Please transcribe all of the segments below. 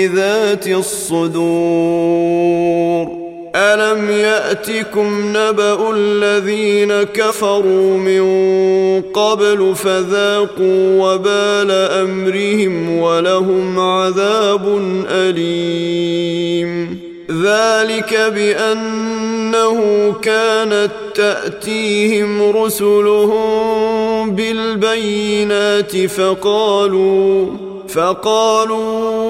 بذات الصدور. ألم يأتكم نبأ الذين كفروا من قبل فذاقوا وبال أمرهم ولهم عذاب أليم. ذلك بأنه كانت تأتيهم رسلهم بالبينات فقالوا فقالوا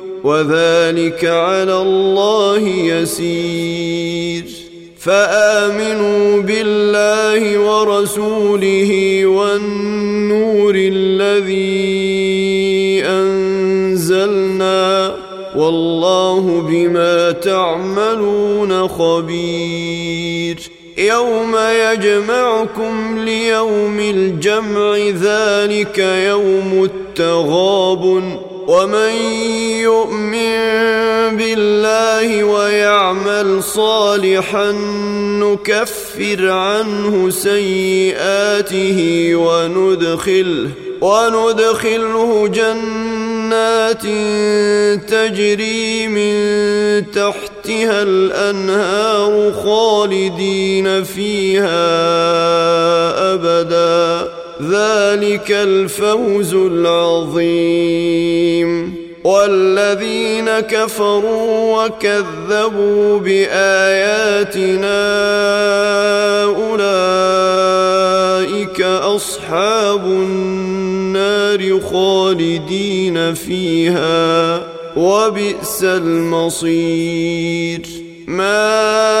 وذلك على الله يسير. فآمنوا بالله ورسوله والنور الذي أنزلنا والله بما تعملون خبير. يوم يجمعكم ليوم الجمع ذلك يوم التغابن. ومن يؤمن بالله ويعمل صالحا نكفر عنه سيئاته وندخله وندخله جنات تجري من تحتها الانهار خالدين فيها ابدا ذلك الفوز العظيم. والذين كفروا وكذبوا بآياتنا أولئك أصحاب النار خالدين فيها وبئس المصير. ما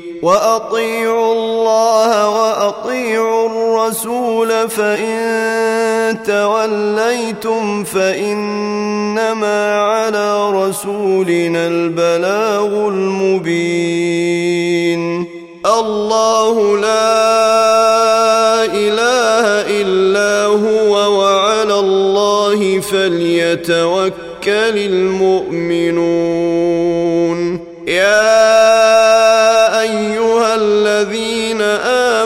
وأطيعوا الله وأطيعوا الرسول فإن توليتم فإنما على رسولنا البلاغ المبين. الله لا إله إلا هو وعلى الله فليتوكل المؤمنون. يا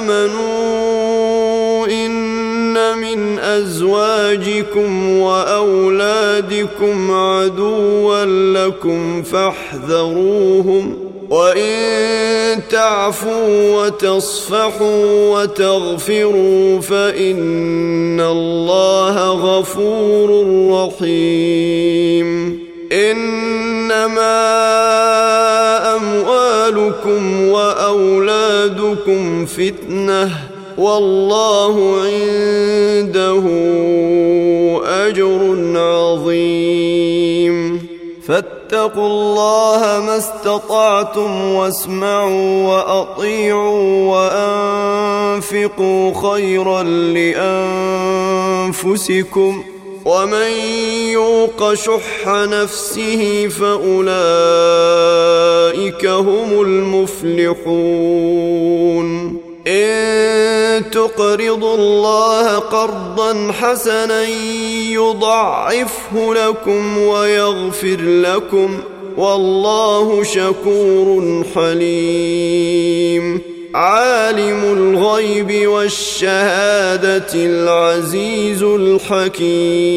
آمنوا إن من أزواجكم وأولادكم عدوا لكم فاحذروهم وإن تعفوا وتصفحوا وتغفروا فإن الله غفور رحيم إنما أموالكم وأولادكم فتنة والله عنده أجر عظيم. فاتقوا الله ما استطعتم واسمعوا وأطيعوا وأنفقوا خيرا لأنفسكم ومن يوق شح نفسه فأولئك هم المفلحون. إن تقرضوا الله قرضا حسنا يضعفه لكم ويغفر لكم والله شكور حليم. عالم الغيب والشهادة العزيز الحكيم.